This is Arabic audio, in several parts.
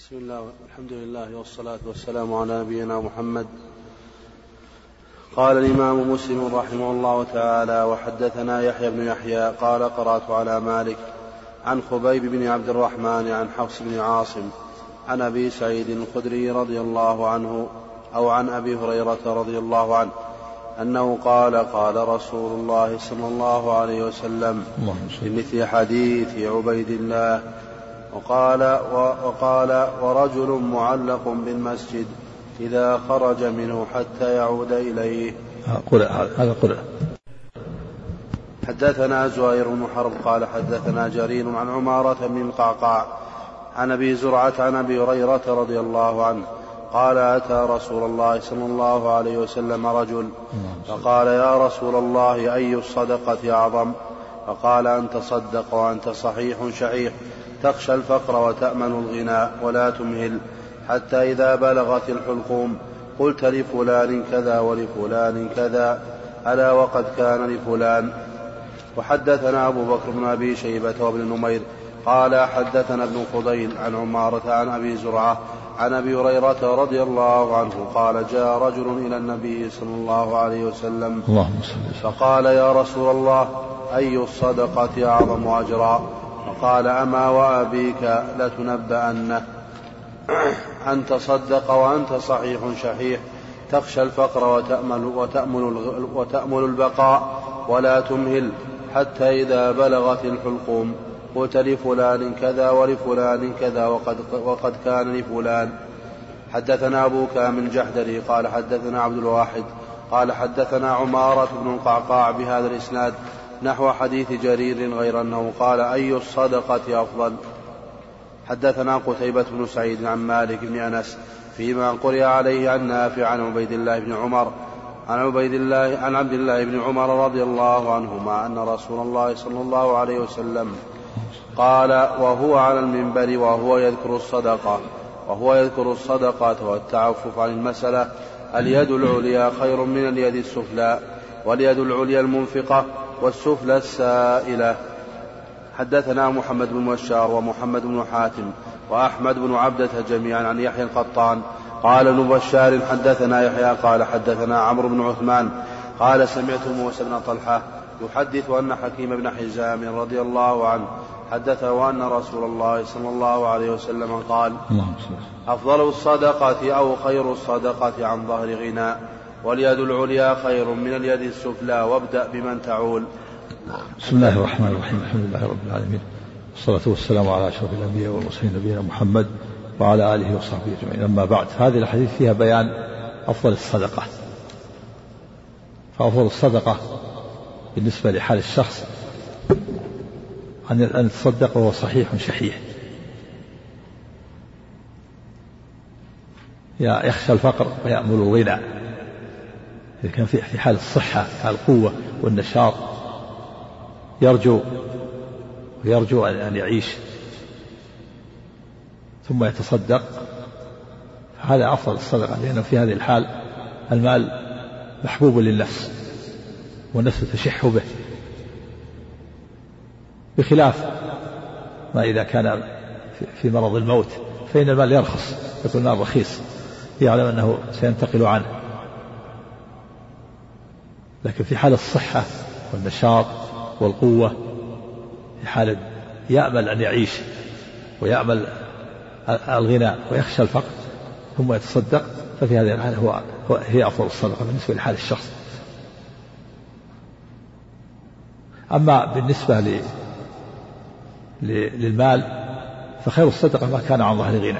بسم الله والحمد لله والصلاة والسلام على نبينا محمد. قال الإمام مسلم رحمه الله تعالى وحدثنا يحيى بن يحيى قال قرأت على مالك عن خبيب بن عبد الرحمن عن حفص بن عاصم عن أبي سعيد الخدري رضي الله عنه أو عن أبي هريرة رضي الله عنه أنه قال قال رسول الله صلى الله عليه وسلم في مثل حديث عبيد الله وقال وقال ورجل معلق بالمسجد إذا خرج منه حتى يعود إليه. هذا قرأ. حدثنا زهير بن حرب قال حدثنا جرير عن عمارة بن القعقاع عن أبي زرعة عن أبي هريرة رضي الله عنه قال أتى رسول الله صلى الله عليه وسلم رجل فقال يا رسول الله أي الصدقة أعظم؟ فقال أن تصدق وأنت صحيح شحيح. تخشى الفقر وتأمن الغنى ولا تمهل حتى إذا بلغت الحلقوم قلت لفلان كذا ولفلان كذا ألا وقد كان لفلان؟ وحدثنا أبو بكر بن أبي شيبة وابن نمير قال حدثنا ابن فضيل عن عمارة عن أبي زرعة عن أبي هريرة رضي الله عنه قال جاء رجل إلى النبي صلى الله عليه وسلم اللهم فقال يا رسول الله أي الصدقة أعظم أجرا؟ فقال أما وأبيك لتنبأنه. أن تصدق وأنت صحيح شحيح. تخشى الفقر وتأمل, وتأمل, وتأمل البقاء ولا تمهل حتى إذا بلغت الحلقوم. قلت لفلان كذا ولفلان كذا وقد, وقد كان لفلان. حدثنا أبو كامل جحدري قال حدثنا عبد الواحد. قال حدثنا عمارة بن القعقاع بهذا الإسناد. نحو حديث جرير غير أنه قال أي الصدقة أفضل؟ حدثنا قتيبة بن سعيد عن مالك بن أنس فيما قرئ عليه عن نافع عن عبيد الله بن عمر عن عبيد الله عن عبد الله بن عمر رضي الله عنهما أن رسول الله صلى الله عليه وسلم قال وهو على المنبر وهو يذكر الصدقة وهو يذكر الصدقة والتعفف عن المسألة اليد العليا خير من اليد السفلى واليد العليا المنفقة والسفلى السائلة. حدثنا محمد بن بشار ومحمد بن حاتم وأحمد بن عبدة جميعا عن يحيى القطان. قال ابن بشار حدثنا يحيى قال حدثنا عمرو بن عثمان. قال سمعت موسى بن طلحة يحدث أن حكيم بن حزام رضي الله عنه حدثه أن رسول الله صلى الله عليه وسلم قال أفضل الصدقة أو خير الصدقة عن ظهر غنى واليد العليا خير من اليد السفلى وابدأ بمن تعول. بسم الله الرحمن الرحيم. الحمد لله رب العالمين. والصلاة والسلام على أشرف الأنبياء والمرسلين نبينا محمد وعلى آله وصحبه أجمعين. أما بعد هذه الحديث فيها بيان أفضل الصدقة فأفضل الصدقة بالنسبة لحال الشخص أن أن يتصدق وهو صحيح شحيح. يخشى الفقر ويأمل الغنى. إذا كان في حال الصحة حال القوة والنشاط. يرجو ويرجو أن يعيش. ثم يتصدق. هذا أفضل الصدقة لأنه في هذه الحال المال محبوب للنفس والنفس تشح به. بخلاف ما إذا كان في مرض الموت فإن المال يرخص يكون المال رخيص. يعلم أنه سينتقل عنه. لكن في حال الصحة والنشاط والقوة في حال يأمل أن يعيش ويأمل الغنى ويخشى الفقر ثم يتصدق ففي هذه الحالة هو, هي أفضل الصدقة بالنسبة لحال الشخص. أما بالنسبة للمال فخير الصدقة ما كان عن ظهر غنى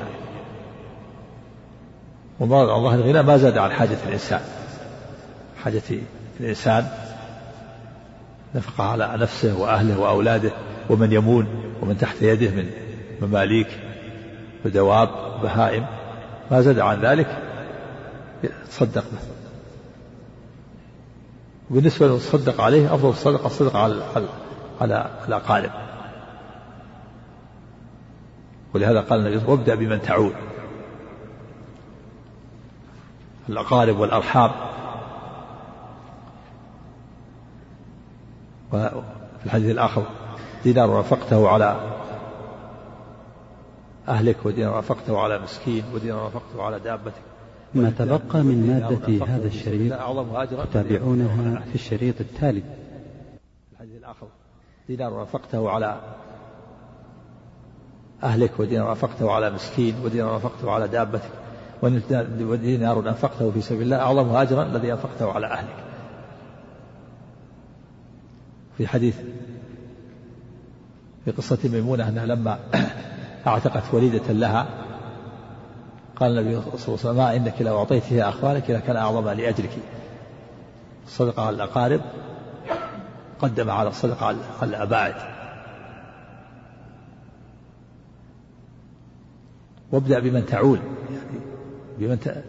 وما عن ظهر غنى ما زاد عن حاجة الإنسان حاجة الإنسان نفقة على نفسه وأهله وأولاده ومن يمون ومن تحت يده من مماليك ودواب وبهائم. ما زاد عن ذلك تصدق به. وبالنسبة للصدق عليه أفضل الصدقة الصدقة على على الأقارب. ولهذا قال النبي وابدأ بمن تعود. الأقارب والأرحام وفي الحديث الآخر دينار نفقته على أهلك ودينار أنفقته على مسكين ودينار أنفقته على دابتك. ما تبقى من مادة هذا الشريط تتابعونها في الشريط التالي. الحديث الآخر دينار أنفقته على أهلك ودينار أنفقته على مسكين ودينار أنفقته على دابتك ودينار أنفقته في سبيل الله أعظم أجرا الذي أنفقته على أهلك. في حديث في قصة ميمونة أنها لما أعتقت وليدة لها قال النبي صلى الله عليه وسلم ما إنك لو أعطيتها أخوانك لكان أعظم لأجلك. الصدقة على الأقارب قدم على الصدقة على الأباعد. وابدأ بمن تعول يعني بمن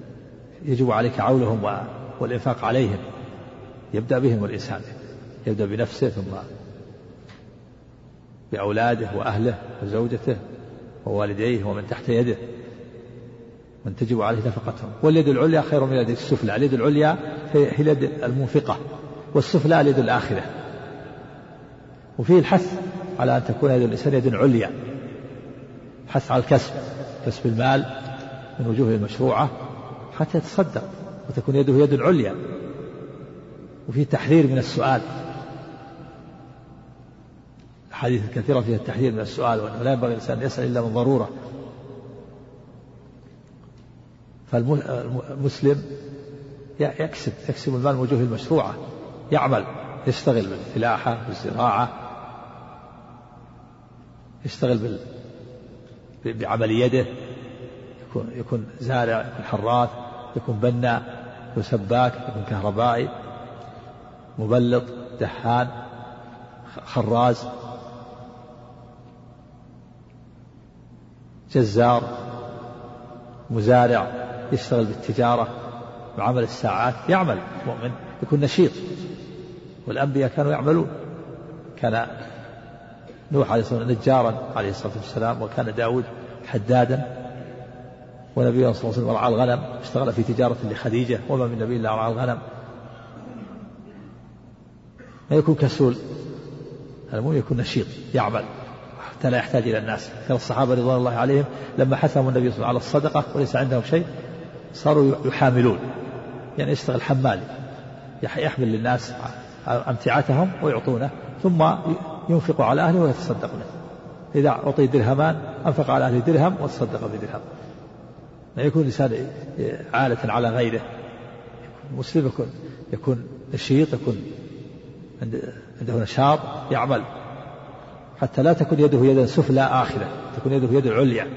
يجب عليك عولهم والإنفاق عليهم. يبدأ بهم الإنسان. يبدأ بنفسه ثم بأولاده وأهله وزوجته ووالديه ومن تحت يده. من تجب عليه نفقتهم. واليد العليا خير من اليد السفلى. اليد العليا هي اليد المنفقة والسفلى اليد الآخرة. وفيه الحث على أن تكون يد الإنسان يد عليا. حث على الكسب كسب المال من وجوه المشروعة حتى يتصدق وتكون يده يد العليا وفيه تحذير من السؤال. الحديث الكثيرة فيها التحذير من السؤال وأنه لا ينبغي الإنسان أن يسأل إلا من ضرورة. فالمسلم يكسب يكسب المال من وجوه المشروعة يعمل يشتغل بالفلاحة بالزراعة يشتغل بال... بعمل يده يكون يكون زارع يكون حراث يكون بناء يكون سباك يكون كهربائي مبلط دهان خراز. جزار مزارع يشتغل بالتجارة وعمل الساعات يعمل مؤمن يكون نشيط. والأنبياء كانوا يعملون. كان نوح عليه الصلاة والسلام نجارا عليه الصلاة والسلام وكان داود حدادا. ونبينا صلى الله عليه وسلم رعى الغنم اشتغل في تجارة لخديجة وما من نبي إلا رعى الغنم. ما يكون كسول المهم يكون نشيط يعمل. حتى لا يحتاج إلى الناس. كان الصحابة رضوان الله عليهم لما حثهم النبي صلى الله عليه وسلم على الصدقة وليس عندهم شيء صاروا يحاملون. يعني يشتغل حمالي. يحمل للناس أمتعتهم ويعطونه ثم ينفق على أهله ويتصدق له إذا أعطي درهمان أنفق على أهله درهم وتصدق بدرهم. ما يكون الإنسان عالة على غيره. مسلم يكون يكون نشيط يكون عنده نشاط يعمل. حتى لا تكون يده يدا سفلى آخرة تكون يده يد عليا.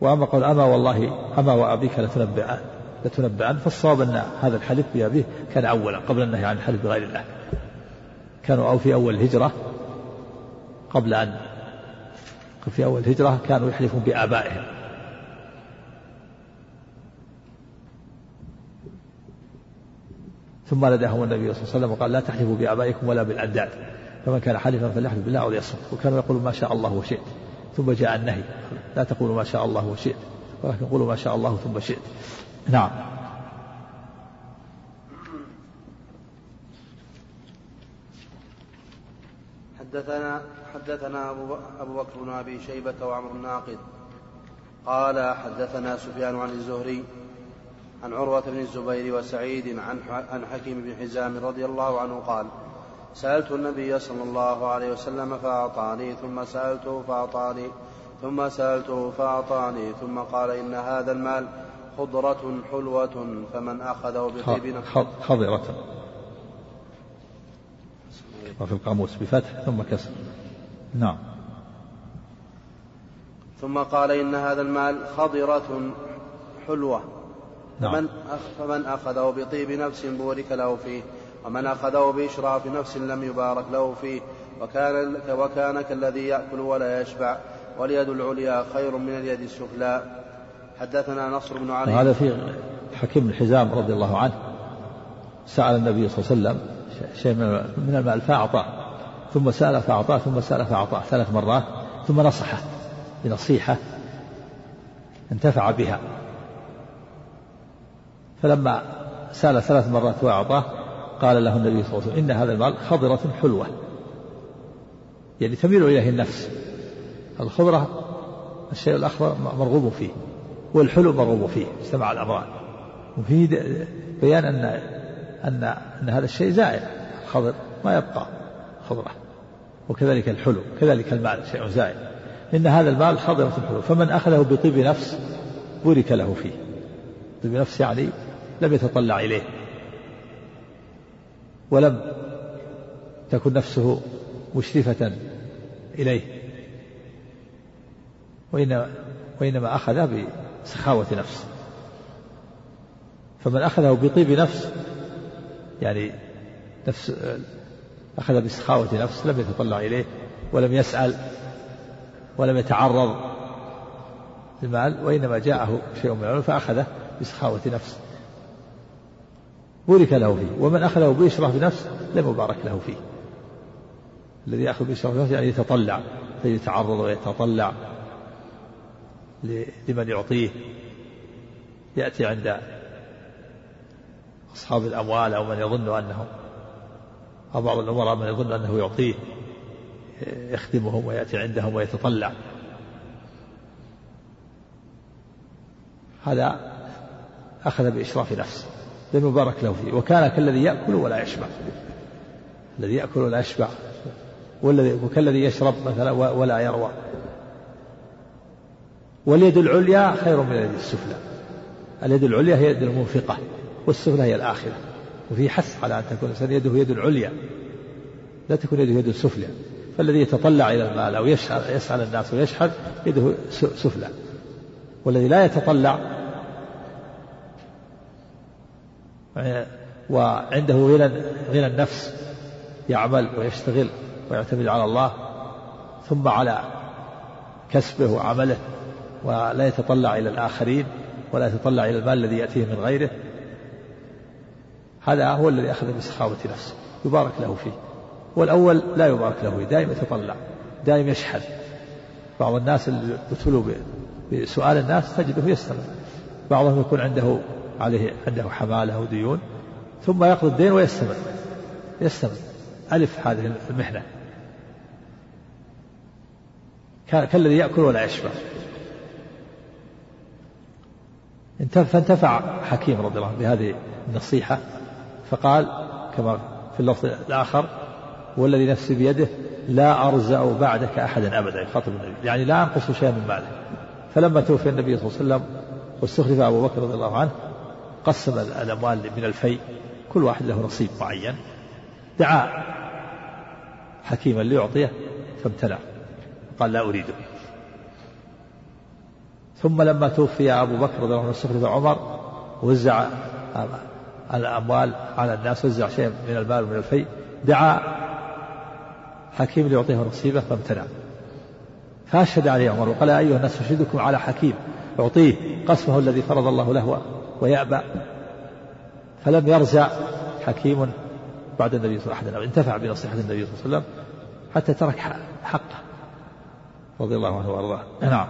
وأما قول أما والله أما وأبيك لتنبئن لتنبئن فالصواب أن هذا الحلف بأبيه كان أولا قبل النهي عن الحلف بغير الله. كانوا أو في أول الهجرة قبل أن في أول الهجرة كانوا يحلفون بآبائهم. ثم نداهم النبي صلى الله عليه وسلم وقال لا تحلفوا بآبائكم ولا بالأنداد فمن كان حلفا فليحلف بالله أو ليصمت وكانوا يقولون ما شاء الله وشئت ثم جاء النهي. لا تقولوا ما شاء الله وشئت ولكن قولوا ما شاء الله ثم شئت. نعم. حدثنا حدثنا أبو بكر بن أبي شيبة وعمر الناقد قال حدثنا سفيان عن الزهري عن عروة بن الزبير وسعيد عن عن حكيم بن حزام رضي الله عنه قال سألت النبي صلى الله عليه وسلم فأعطاني ثم سألته فأعطاني ثم سألته فأعطاني ثم قال إن هذا المال خضرة حلوة فمن أخذه بطيب خضرة. وفي القاموس بفتح ثم كسر. نعم. ثم قال إن هذا المال خضرة حلوة. نعم. فمن, فمن أخذه بطيب نفس بورك له فيه. ومن أخذه بإشراف نفس لم يبارك له فيه وكان, وكان كالذي يأكل ولا يشبع واليد العليا خير من اليد السفلى. حدثنا نصر بن علي. هذا في حكيم بن حزام رضي الله عنه. سأل النبي صلى الله عليه وسلم شيء من المال فأعطاه ثم سأل فأعطاه ثم سأل فأعطاه ثلاث مرات. ثم نصحه بنصيحة انتفع بها. فلما سأل ثلاث مرات وأعطاه قال له النبي صلى الله عليه وسلم إن هذا المال خضرة حلوة. يعني تميل إليه النفس. الخضرة الشيء الأخضر مرغوب فيه والحلو مرغوب فيه اجتمع الأمران. وفيه بيان أن أن أن هذا الشيء زائل الخضر ما يبقى خضرة. وكذلك الحلو كذلك المال شيء زائل إن هذا المال خضرة الحلو فمن أخذه بطيب نفس بورك له فيه. طيب نفس يعني لم يتطلع إليه. ولم تكن نفسه مشرفة إليه. وإنما, وإنما أخذ بسخاوة نفس. فمن أخذه بطيب نفس يعني نفس أخذ بسخاوة نفس لم يتطلع إليه ولم يسأل ولم يتعرض المال وإنما جاءه شيء من العلم فأخذه بسخاوة نفس. بورك له فيه. ومن أخذه بإشراف نفس لم يبارك له فيه. الذي يأخذ بإشراف نفس يعني يتطلع فيتعرض ويتطلع لمن يعطيه. يأتي عند أصحاب الأموال أو من يظن أنهم أو بعض الأمراء من يظن أنه يعطيه يخدمهم ويأتي عندهم ويتطلع. هذا أخذ بإشراف نفسه لم يبارك له فيه. وكان كالذي يأكل ولا يشبع. الذي يأكل ولا يشبع. والذي وكالذي يشرب مثلا ولا يروى. واليد العليا خير من اليد السفلى. اليد العليا هي يد المنفقة والسفلى هي الآخرة. وفي حث على أن تكون الإنسان يده يد العليا. لا تكون يده يد السفلى. فالذي يتطلع إلى المال أو يسأل الناس ويشحذ يده سفلى. والذي لا يتطلع وعنده غنى غنى النفس يعمل ويشتغل ويعتمد على الله ثم على كسبه وعمله ولا يتطلع إلى الآخرين ولا يتطلع إلى المال الذي يأتيه من غيره. هذا هو الذي أخذ بسخاوة نفسه يبارك له فيه. والأول لا يبارك له فيه دائما يتطلع دائما يشحذ بعض الناس اللي ابتلوا بسؤال الناس تجده يستمر. بعضهم يكون عنده عليه عنده حمالة أو ديون ثم يقضي الدين ويستمر. يستمر. ألف هذه المحنة كالذي يأكل ولا يشبع. فانتفع حكيم رضي الله عنه بهذه النصيحة فقال كما في اللفظ الآخر والذي نفسي بيده لا أرزع بعدك أحدا أبدا يخاطب النبي. يعني لا أنقص شيئا من ماله فلما توفي النبي صلى الله عليه وسلم واستخلف أبو بكر رضي الله عنه قسم الأموال من الفيء كل واحد له نصيب معين. دعا حكيما ليعطيه فامتنع. قال لا أريده. ثم لما توفي أبو بكر رضي الله عنه واستخلف عمر وزع الأموال على الناس وزع شيء من المال ومن الفيء دعا حكيم ليعطيه نصيبه فامتنع. فأشهد عليه عمر وقال أيها الناس أشهدكم على حكيم يعطيه قسمه الذي فرض الله له. ويأبى فلم يرجع حكيم بعد النبي صلى الله عليه وسلم انتفع بنصيحة النبي صلى الله عليه وسلم حتى ترك حقه. رضي الله عنه وأرضاه. نعم.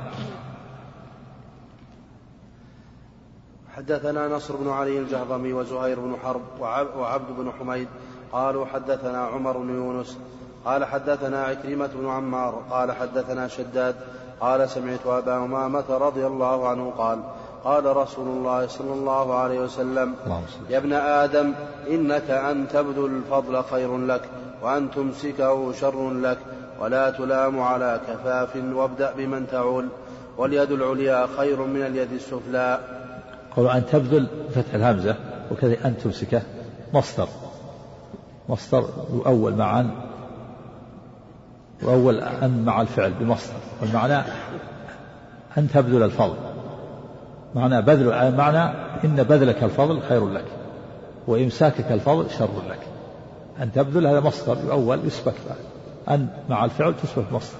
حدثنا نصر بن علي الجهضمي وزهير بن حرب وعبد بن حميد قالوا حدثنا عمر بن يونس قال حدثنا عكرمة بن عمار قال حدثنا شداد قال سمعت أبا أمامة رضي الله عنه قال قال رسول الله صلى الله عليه وسلم يا ابن آدم إنك أن تبذل الفضل خير لك وأن تمسكه شر لك ولا تلام على كفاف وابدأ بمن تعول واليد العليا خير من اليد السفلى. قول أن تبذل فتح الهمزة وكذا أن تمسكه مصدر. مصدر يؤول معا وأول أن مع الفعل بمصدر والمعنى أن تبذل الفضل. معنى بذل معنى إن بذلك الفضل خير لك وإمساكك الفضل شر لك. أن تبذل هذا مصدر يؤول يسبك أن مع الفعل تسبك مصدر.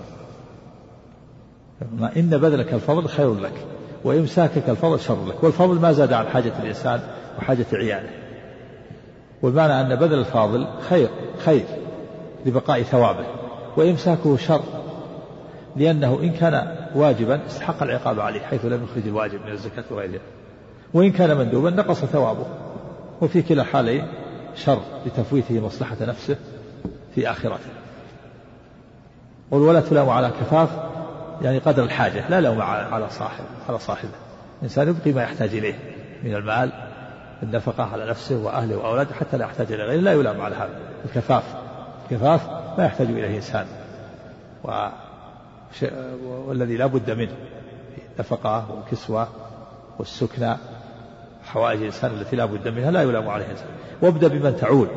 إن بذلك الفضل خير لك وإمساكك الفضل شر لك. والفضل ما زاد عن حاجة الإنسان وحاجة عياله. والمعنى أن بذل الفاضل خير خير لبقاء ثوابه وإمساكه شر لأنه إن كان واجبا استحق العقاب عليه حيث لم يخرج الواجب من الزكاة وغيرها. وإن كان مندوبا نقص ثوابه. وفي كلا الحالين شر لتفويته مصلحة نفسه في آخرته. قل ولا تلام على كفاف يعني قدر الحاجة لا لوم على صاحب على صاحبه. الإنسان يبقي ما يحتاج إليه من المال النفقة على نفسه وأهله وأولاده حتى لا يحتاج إلى غيره لا يلام على هذا. الكفاف الكفاف ما يحتاج إليه إنسان. و والذي لا بد منه. نفقة وكسوة والسكنى حوائج الإنسان التي لا بد منها لا يلام عليه إنسان. وابدأ بمن تعول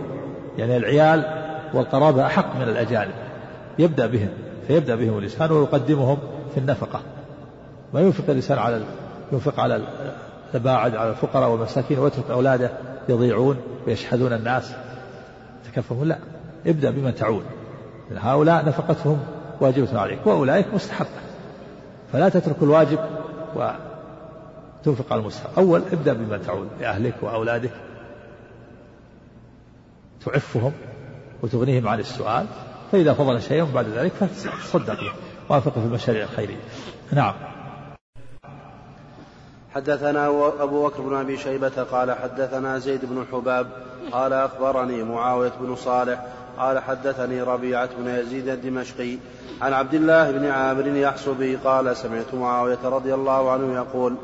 يعني العيال والقرابة أحق من الأجانب. يبدأ بهم فيبدأ بهم الإنسان ويقدمهم في النفقة. ما ينفق الإنسان على ينفق على الباعد على الفقراء والمساكين ويترك أولاده يضيعون ويشحذون الناس. تكفهم لا ابدأ بمن تعول هؤلاء نفقتهم واجبة عليك. وأولئك مستحبة. فلا تترك الواجب وتنفق على المستحب. أول ابدأ بمن تعول لأهلك وأولادك. تعفهم وتغنيهم عن السؤال. فإذا فضل شيء بعد ذلك فتصدق به وافق في المشاريع الخيرية. نعم. حدثنا أبو بكر بن أبي شيبة قال حدثنا زيد بن حباب قال أخبرني معاوية بن صالح قال حدثني ربيعة بن يزيد الدمشقي عن عبد الله بن عامر يحصبي قال سمعت معاوية رضي الله عنه يقول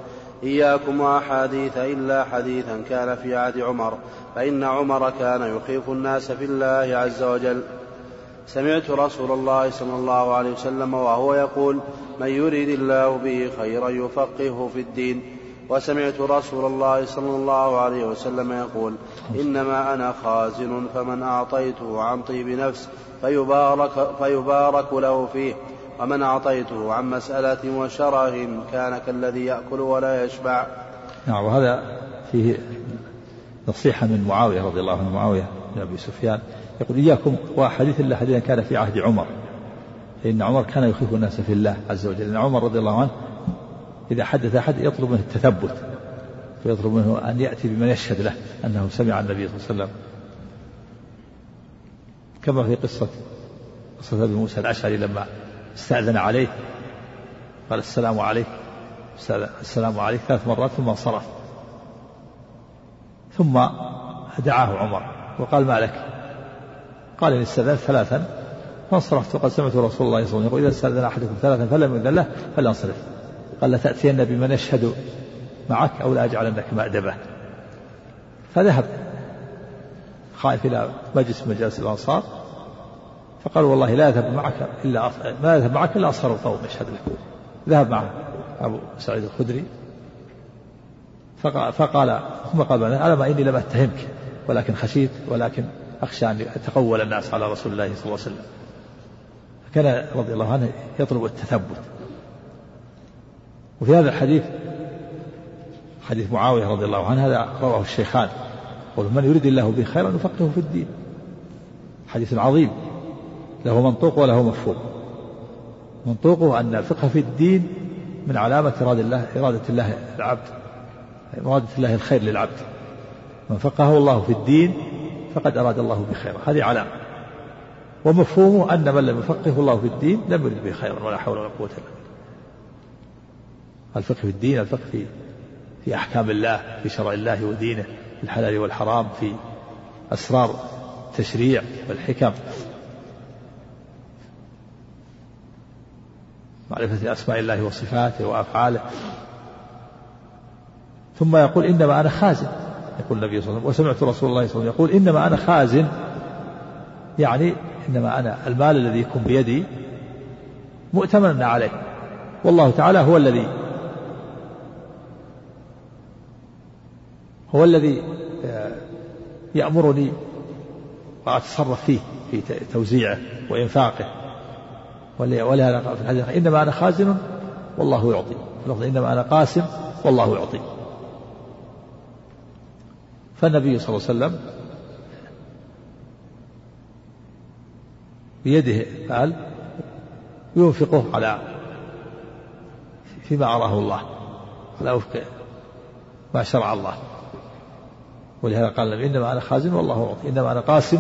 إياكم وأحاديث إلا حديثا كان في عهد عمر فإن عمر كان يخيف الناس في الله عز وجل. سمعت رسول الله صلى الله عليه وسلم وهو يقول من يريد الله به خيرا يفقهه في الدين. وسمعت رسول الله صلى الله عليه وسلم يقول إنما أنا خازن فمن أعطيته عن طيب نفس فيبارك, فيبارك له فيه ومن أعطيته عن مسألة وشره كان كالذي يأكل ولا يشبع. نعم وهذا فيه نصيحة من معاوية رضي الله عنه معاوية بن أبي سفيان. يقول إياكم وحديث إلا حديثا كان في عهد عمر فإن عمر كان يخيف الناس في الله عز وجل. لأن عمر رضي الله عنه إذا حدث أحد يطلب منه التثبت فيطلب منه أن يأتي بمن يشهد له أنه سمع النبي صلى الله عليه وسلم. كما في قصة قصة أبي موسى الأشعري لما استأذن عليه قال السلام عليك السلام عليك ثلاث مرات ثم انصرف. ثم دعاه عمر وقال ما لك؟ قال إن استأذنت ثلاثا فانصرفت وقد سمعت رسول الله صلى الله عليه وسلم يقول إذا استأذن أحدكم ثلاثا فلم يؤذن له فلينصرف. قال لتأتين بمن يشهد معك أو لأجعلنك مأدبة. فذهب خائف إلى مجلس مجالس الأنصار فقال والله لا يذهب معك إلا ما يذهب معك إلا أصغر القوم يشهد لك. ذهب معه أبو سعيد الخدري فقال ثم قال ألم إني لم أتهمك؟ ولكن خشيت ولكن أخشى أن يتقول الناس على رسول الله صلى الله عليه وسلم. فكان رضي الله عنه يطلب التثبت. وفي هذا الحديث حديث معاوية رضي الله عنه هذا رواه الشيخان. يقول من يريد الله به خيرا يفقهه في الدين. حديث عظيم. له منطوق وله مفهوم. منطوقه أن الفقه في الدين من علامة إرادة الله إرادة الله العبد. إرادة الله الخير للعبد. من فقهه الله في الدين فقد أراد الله به خيرا. هذه علامة. ومفهومه أن من لم يفقهه الله في الدين لم يرد به خيرا ولا حول ولا قوة إلا بالله. الفقه في الدين الفقه في في أحكام الله في شرع الله ودينه في الحلال والحرام في أسرار التشريع والحكم. معرفة أسماء الله وصفاته وأفعاله. ثم يقول إنما أنا خازن. يقول النبي صلى الله عليه وسلم وسمعت رسول الله صلى الله عليه وسلم يقول إنما أنا خازن. يعني إنما أنا المال الذي يكون بيدي مؤتمنا عليه. والله تعالى هو الذي هو الذي آه، يأمرني وأتصرف فيه في توزيعه وإنفاقه. ولهذا قال في الحديث إنما أنا خازن والله يعطي. إنما أنا قاسم والله يعطي. فالنبي صلى الله عليه وسلم بيده قال ينفقه على فيما أراه الله على وفق ما شرع الله. ولهذا قال النبي إنما أنا خازن والله يعطي إنما أنا قاسم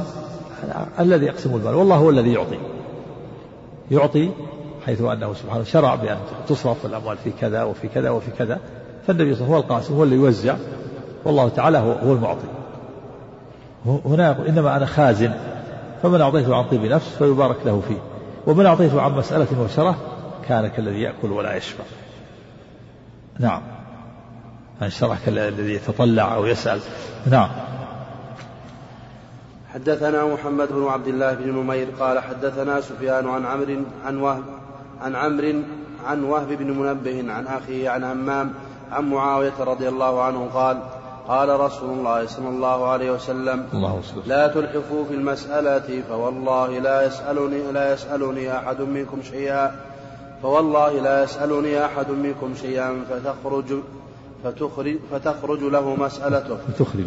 الذي يقسم المال والله هو الذي يعطي. يعطي حيث أنه سبحانه شرع بأن تصرف الأموال في كذا وفي كذا وفي كذا فالنبي صلى الله عليه وسلم هو القاسم هو اللي يوزع والله تعالى هو, هو المعطي. هنا يقول إنما أنا خازن فمن أعطيته عن طيب نفس فيبارك له فيه ومن أعطيته عن مسألة وشرة كان كالذي يأكل ولا يشبع. نعم. من شرح كالذي يتطلع أو يسأل. نعم. حدثنا محمد بن عبد الله بن نمير قال حدثنا سفيان عن عمرو عن وهب عن عمرو عن وهب بن منبه عن أخيه عن همام عن معاوية رضي الله عنه قال قال رسول الله صلى الله عليه وسلم الله لا تلحفوا في المسألة فوالله لا يسألني لا يسألني أحد منكم شيئا فوالله لا يسألني أحد منكم شيئا فتخرج فتخرج فتخرج له مسألته. فتخرج.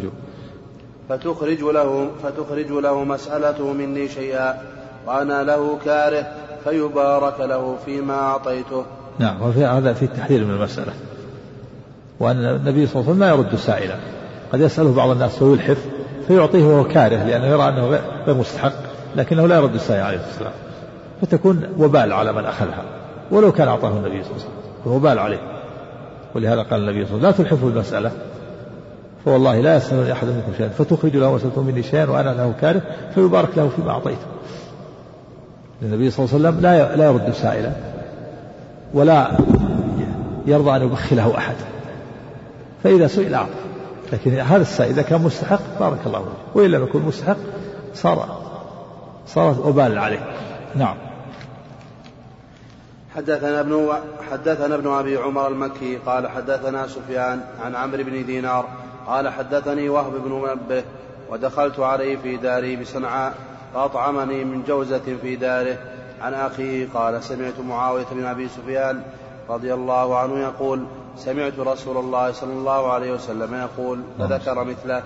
فتخرج له فتخرج له مسألته مني شيئا وأنا له كاره فيبارك له فيما أعطيته. نعم وفي هذا في التحذير من المسألة. وأن النبي صلى الله عليه وسلم لا يرد سائلا. قد يسأله بعض الناس ويلحف فيعطيه وهو كاره لأنه يرى أنه غير مستحق لكنه لا يرد السائل عليه الصلاة والسلام فتكون وبال على من أخذها ولو كان أعطاه النبي صلى الله عليه وسلم وبال عليه. ولهذا قال النبي صلى الله عليه وسلم لا تلحفوا المسألة. فوالله لا يسألني أحد منكم شيئا. فتخرج له وسألتم مني شيئا وأنا له كاره فيبارك له فيما أعطيته. النبي صلى الله عليه وسلم لا لا يرد سائلا ولا يرضى أن يبخله أحد. فإذا سئل أعطى. لكن هذا السائل إذا كان مستحق بارك الله فيه وإن لم يكن مستحق صار صارت وبال عليه. نعم. حدثنا ابن حدثنا ابن أبي عمر المكي قال حدثنا سفيان عن عمرو بن دينار قال حدثني وهب بن منبه ودخلت عليه في داري بصنعاء فأطعمني من جوزة في داره. عن أخيه قال سمعت معاوية بن أبي سفيان رضي الله عنه يقول سمعت رسول الله صلى الله عليه وسلم يقول فذكر مثله.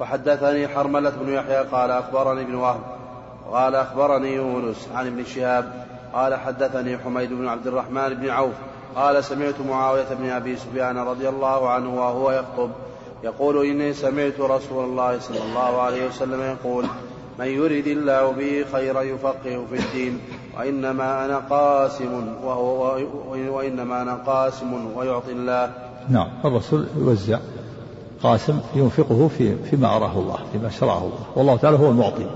وحدثني حرملة بن يحيى قال أخبرني ابن وهب قال أخبرني يونس عن ابن شهاب قال حدثني حميد بن عبد الرحمن بن عوف قال سمعت معاوية بن أبي سفيان رضي الله عنه وهو يخطب يقول إني سمعت رسول الله صلى الله عليه وسلم يقول من يرد الله به خيرا يفقه في الدين وإنما أنا قاسم وهو وإنما أنا قاسم ويعطي الله. نعم الرسول يوزع قاسم ينفقه في فيما أراه الله فيما شرعه الله. والله تعالى هو المعطي.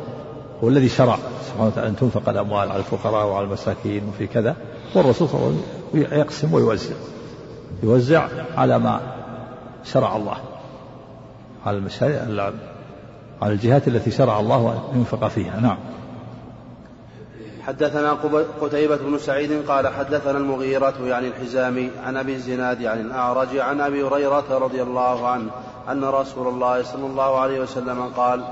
هو الذي شرع. سبحانه وتعالى أن تنفق الأموال على الفقراء وعلى المساكين وفي كذا. والرسول صلى الله عليه وسلم يقسم ويوزع. يوزع على ما شرع الله. على المشاريع على الجهات التي شرع الله أن ينفق فيها. نعم. حدثنا قتيبة بن سعيد قال حدثنا المغيرة يعني الحزامي عن أبي الزناد عن الأعرج عن أبي هريرة رضي الله عنه أن رسول الله صلى الله عليه وسلم قال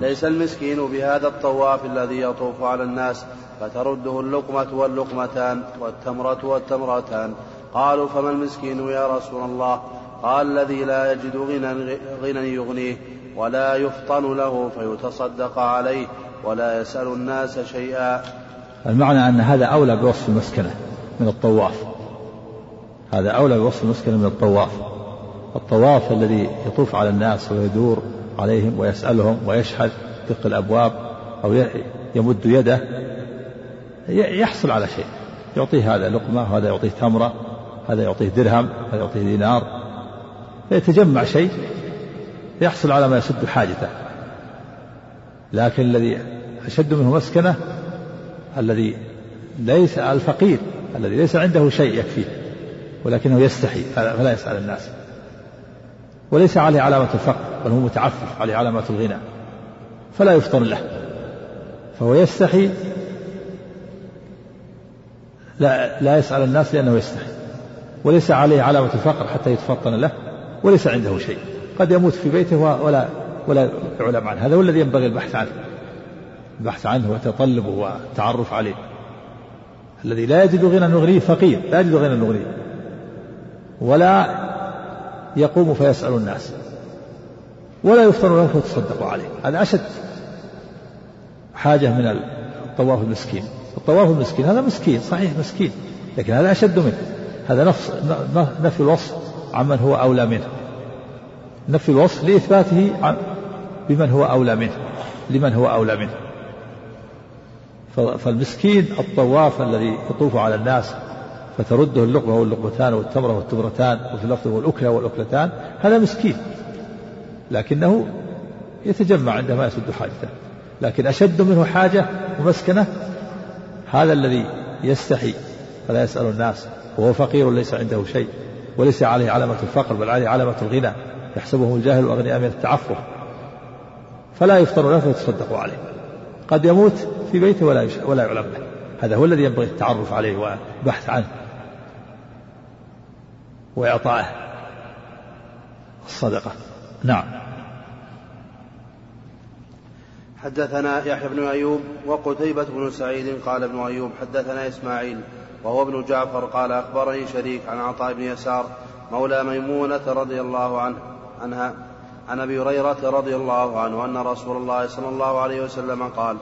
ليس المسكين بهذا الطواف الذي يطوف على الناس فترده اللقمة واللقمتان والتمرة والتمرتان. قالوا فما المسكين يا رسول الله؟ قال الذي لا يجد غنى, غنى يغنيه ولا يفطن له فيتصدق عليه ولا يسأل الناس شيئا. المعنى أن هذا أولى بوصف المسكنة من الطواف. هذا أولى بوصف المسكنة من الطواف. الطواف الذي يطوف على الناس ويدور عليهم ويسألهم ويشهد دق الأبواب أو يمد يده. يحصل على شيء. يعطيه هذا لقمة وهذا يعطيه تمرة هذا يعطيه درهم هذا يعطيه دينار. فيتجمع شيء يحصل على ما يسد حاجته. لكن الذي أشد منه مسكنة الذي ليس الفقير الذي ليس عنده شيء يكفيه ولكنه يستحي فلا يسأل الناس. وليس عليه علامة الفقر بل هو متعفف عليه علامة الغنى فلا يفطن له. فهو يستحي لا, لا يسأل الناس لأنه يستحي. وليس عليه علامة الفقر حتى يتفطن له وليس عنده شيء. قد يموت في بيته ولا ولا يعلم عنه. هذا هو الذي ينبغي البحث عنه. البحث عنه وتطلبه والتعرف عليه. الذي لا يجد غنى يغنيه فقير لا يجد غنى يغنيه. ولا يقوم فيسأل الناس. ولا يفطر له فيتصدق عليه. هذا أشد حاجة من الطواف المسكين. الطواف المسكين هذا مسكين صحيح مسكين لكن هذا أشد منه. هذا نفس نفي الوصف عمن هو أولى منه. نفي الوصف لإثباته بمن هو أولى منه لمن هو أولى منه. فالمسكين الطواف الذي يطوف على الناس فترده اللقمة واللقمتان والتمرة والتمرتان وفي اللفظ والأكلة والأكلتان هذا مسكين. لكنه يتجمع عندما يسد حاجته. لكن أشد منه حاجة ومسكنة هذا الذي يستحي فلا يسأل الناس. وهو فقير ليس عنده شيء وليس عليه علامة الفقر بل عليه علامة الغنى. يحسبهم الجاهل الأغنياء من التعفف. فلا يفطر له فيتصدق عليه. قد يموت في بيته ولا ولا يعلم له هذا هو الذي ينبغي التعرف عليه والبحث عنه وإعطائه. الصدقة. نعم. حدثنا يحيى بن أيوب وقتيبة بن سعيد قال ابن أيوب حدثنا إسماعيل وهو ابن جعفر قال أخبرني شريك عن عطاء بن يسار مولى ميمونة رضي الله عنه عنها عن أبي هريرة رضي الله عنه أن رسول الله صلى الله عليه وسلم قال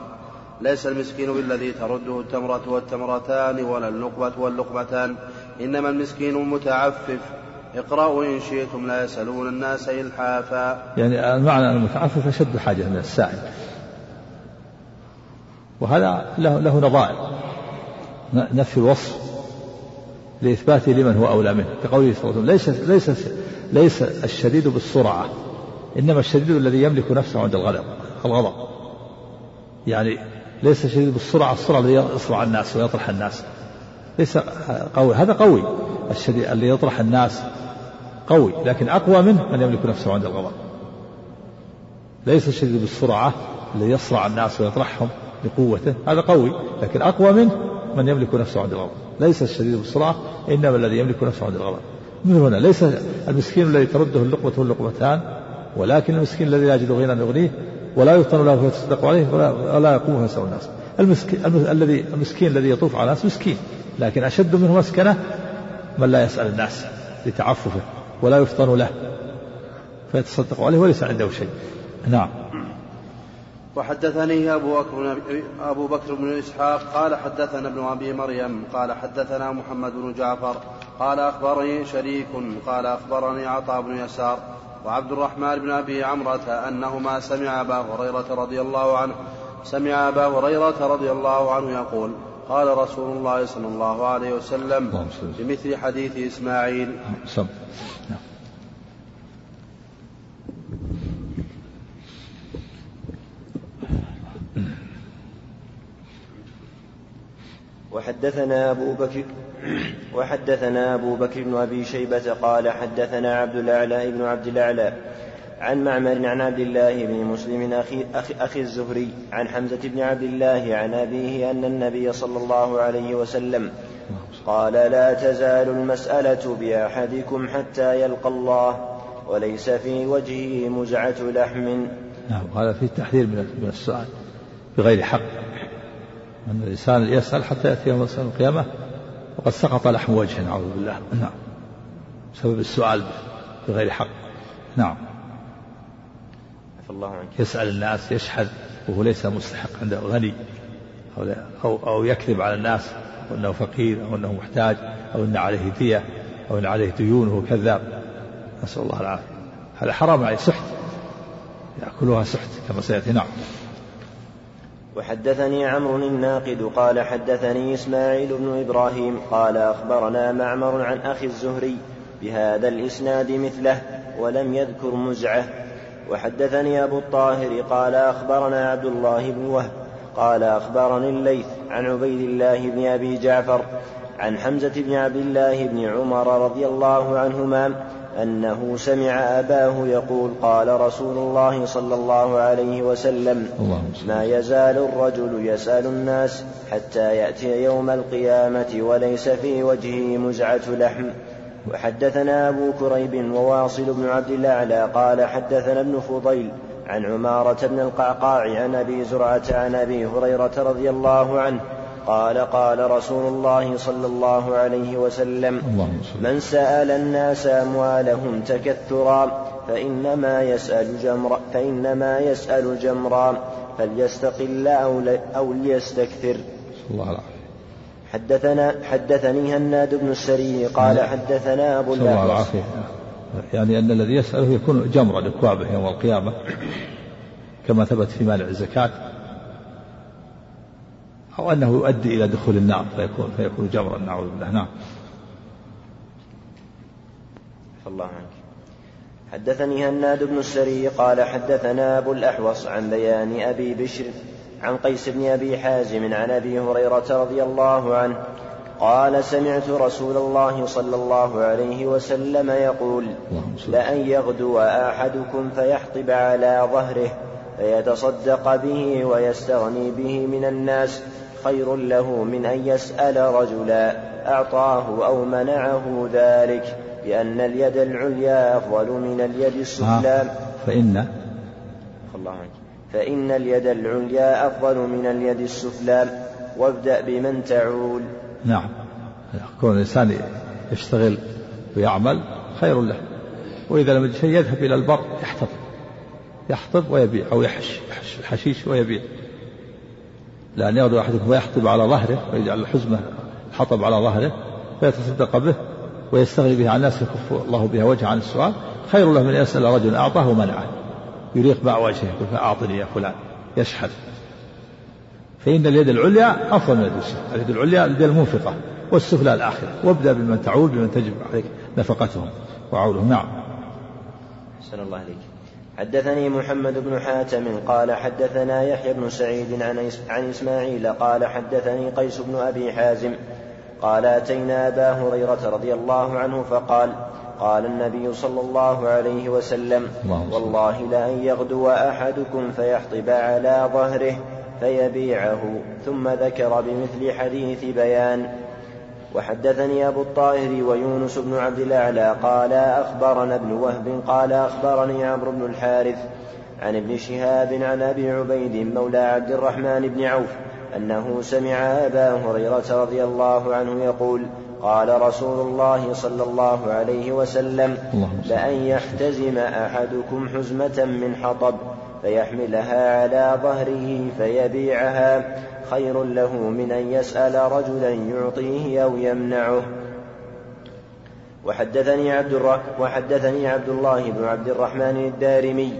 ليس المسكين بالذي ترده التمرة والتمرتان ولا اللقمة واللقمتان إنما المسكين المتعفف. اقرأوا إن شئتم لا يسألون الناس إلحافا. يعني المعنى المتعفف أشد حاجة من السائل. وهذا له, له نظائر. نفي الوصف لإثباته لمن هو أولى منه. كقوله صلى الله عليه وسلم ليس ليس ليس الشديد بالسرعة. إنما الشديد الذي يملك نفسه عند الغضب الغضب. يعني ليس الشديد بالسرعة السرعة الذي يصرع الناس ويطرح الناس. ليس قوي هذا قوي. الشديد الذي يطرح الناس قوي لكن أقوى منه من يملك نفسه عند الغضب. ليس الشديد بالسرعة الذي يصرع الناس ويطرحهم بقوته هذا قوي لكن أقوى منه من يملك نفسه عند الغضب. ليس الشديد بالسرعة إنما الذي يملك نفسه عند الغضب. مثل هنا؟ ليس المسكين الذي ترده اللقمة واللقمتان ولكن المسكين الذي لا يجد غنى يغنيه ولا يفطن له فيتصدق عليه ولا, يقوم فيسأل الناس. المسكين الذي المسكين الذي يطوف على الناس مسكين لكن أشد منه مسكنة من لا يسأل الناس لتعففه ولا يفطن له فيتصدق عليه وليس عنده شيء. نعم. وحدثني أبو بكر أبو بكر بن إسحاق قال حدثنا ابن أبي مريم قال حدثنا محمد بن جعفر قال أخبرني شريك قال أخبرني عطاء بن يسار وعبد الرحمن بن أبي عمرة أنهما سمع أبا هريرة رضي الله عنه سمع أبا هريرة رضي الله عنه يقول قال رسول الله صلى الله عليه وسلم بمثل حديث إسماعيل. وحدثنا أبو بكر وحدثنا أبو بكر بن أبي شيبة قال حدثنا عبد الأعلى بن عبد الأعلى عن معمر عن عبد الله بن مسلم أخي, أخي, أخي الزهري عن حمزة بن عبد الله عن أبيه أن النبي صلى الله عليه وسلم قال لا تزال المسألة بأحدكم حتى يلقى الله وليس في وجهه مزعة لحم. نعم هذا فيه تحذير من السؤال بغير حق. أن الإنسان يسأل حتى يأتي يوم القيامة وقد سقط لحم وجهه نعوذ بالله. نعم. بسبب السؤال بغير حق. نعم. الله عنك. يسأل الناس يشحذ وهو ليس مستحق عنده غني أو, أو, أو يكذب على الناس وأنه فقير أو أنه محتاج أو أن عليه دية أو أن عليه ديون وهو كذاب. نسأل الله العافية. هذا حرام عليه سحت. يأكلها سحت كما سيأتي. نعم. وحدثني عمرو الناقد قال حدثني إسماعيل بن إبراهيم قال أخبرنا معمر عن أخي الزهري بهذا الإسناد مثله ولم يذكر مزعة. وحدثني أبو الطاهر قال أخبرنا عبد الله بن وهب قال أخبرني الليث عن عبيد الله بن أبي جعفر عن حمزة بن عبد الله بن عمر رضي الله عنهما أنه سمع أباه يقول قال رسول الله صلى الله عليه وسلم ما يزال الرجل يسأل الناس حتى يأتي يوم القيامة وليس في وجهه مزعة لحم. وحدثنا أبو كريب وواصل بن عبد الأعلى قال حدثنا ابن فضيل عن عمارة بن القعقاع عن أبي زرعة عن أبي هريرة رضي الله عنه قال قال رسول الله صلى الله عليه وسلم من سأل الناس أموالهم تكثرا فإنما يسأل جمرا فإنما يسأل جمرا فليستقل أو, أو ليستكثر. الله العافية حدثنا حدثني هناد بن السري قال نعم. حدثنا أبو الله العافية يعني أن الذي يسأله يكون جمرا لكوابه يوم القيامة كما ثبت في مانع الزكاة. أو أنه يؤدي إلى دخول النار فيكون فيكون جمرا نعوذ بالله. نعم. الله عنك. حدثني هناد بن السري قال حدثنا أبو الأحوص عن بيان أبي بشر عن قيس بن أبي حازم عن أبي هريرة رضي الله عنه قال سمعت رسول الله صلى الله عليه وسلم يقول لأن يغدو أحدكم فيحطب على ظهره فيتصدق به ويستغني به من الناس خير له من أن يسأل رجلا أعطاه أو منعه ذلك لأن اليد العليا أفضل من اليد السفلى. فإن؟ الله عنك. فإن اليد العليا أفضل من اليد السفلى. وابدأ بمن تعول. نعم. كون الإنسان يشتغل ويعمل خير له. وإذا لم يجد شيء يذهب إلى البر يحتض يحطب ويبيع أو يحش يحش الحشيش ويبيع. لأن يغدو أحدكم ويحطب على ظهره ويجعل الحزمة الحطب على ظهره فيتصدق به ويستغني به عن الناس يكف الله بها وجهه عن السؤال. خير له من يسأل رجل أعطاه ومنعه يريق مع وجهه يقول فأعطني يا فلان. يشحذ فإن اليد العليا أفضل من اليد السفلى اليد العليا اليد المنفقة والسفلى الآخرة. وابدأ بمن تعول بمن تجب عليك نفقتهم وعولهم نعم. أحسن الله عليك حدثني محمد بن حاتم قال حدثنا يحيى بن سعيد عن عن إسماعيل قال حدثني قيس بن أبي حازم قال أتينا أبا هريرة رضي الله عنه فقال قال النبي صلى الله عليه وسلم والله لأن يغدو أحدكم فيحطب على ظهره فيبيعه ثم ذكر بمثل حديث بيان. وحدثني أبو الطاهر ويونس بن عبد الأعلى قال أخبرنا ابن وهب قال أخبرني عمرو بن الحارث عن ابن شهاب عن أبي عبيد مولى عبد الرحمن بن عوف أنه سمع أبا هريرة رضي الله عنه يقول قال رسول الله صلى الله عليه وسلم لأن يحتزم أحدكم حزمة من حطب. فيحملها على ظهره فيبيعها خير له من أن يسأل رجلا يعطيه أو يمنعه وحدثني عبد. وحدثني عبد الله بن عبد الرحمن الدارمي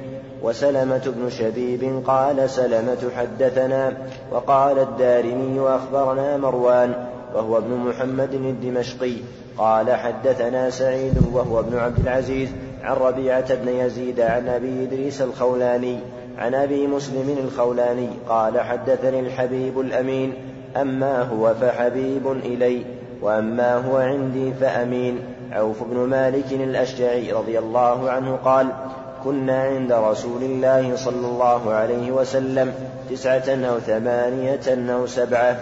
وسلمة بن شبيب قال سلمة حدثنا وقال الدارمي أخبرنا مروان وهو ابن محمد الدمشقي قال حدثنا سعيد وهو ابن عبد العزيز عن ربيعة بن يزيد عن أبي إدريس الخولاني عن أبي مسلم الخولاني قال حدثني الحبيب الأمين أما هو فحبيب إلي وأما هو عندي فأمين. عوف بن مالك الأشجعي رضي الله عنه قال كنا عند رسول الله صلى الله عليه وسلم تسعة أو ثمانية أو سبعة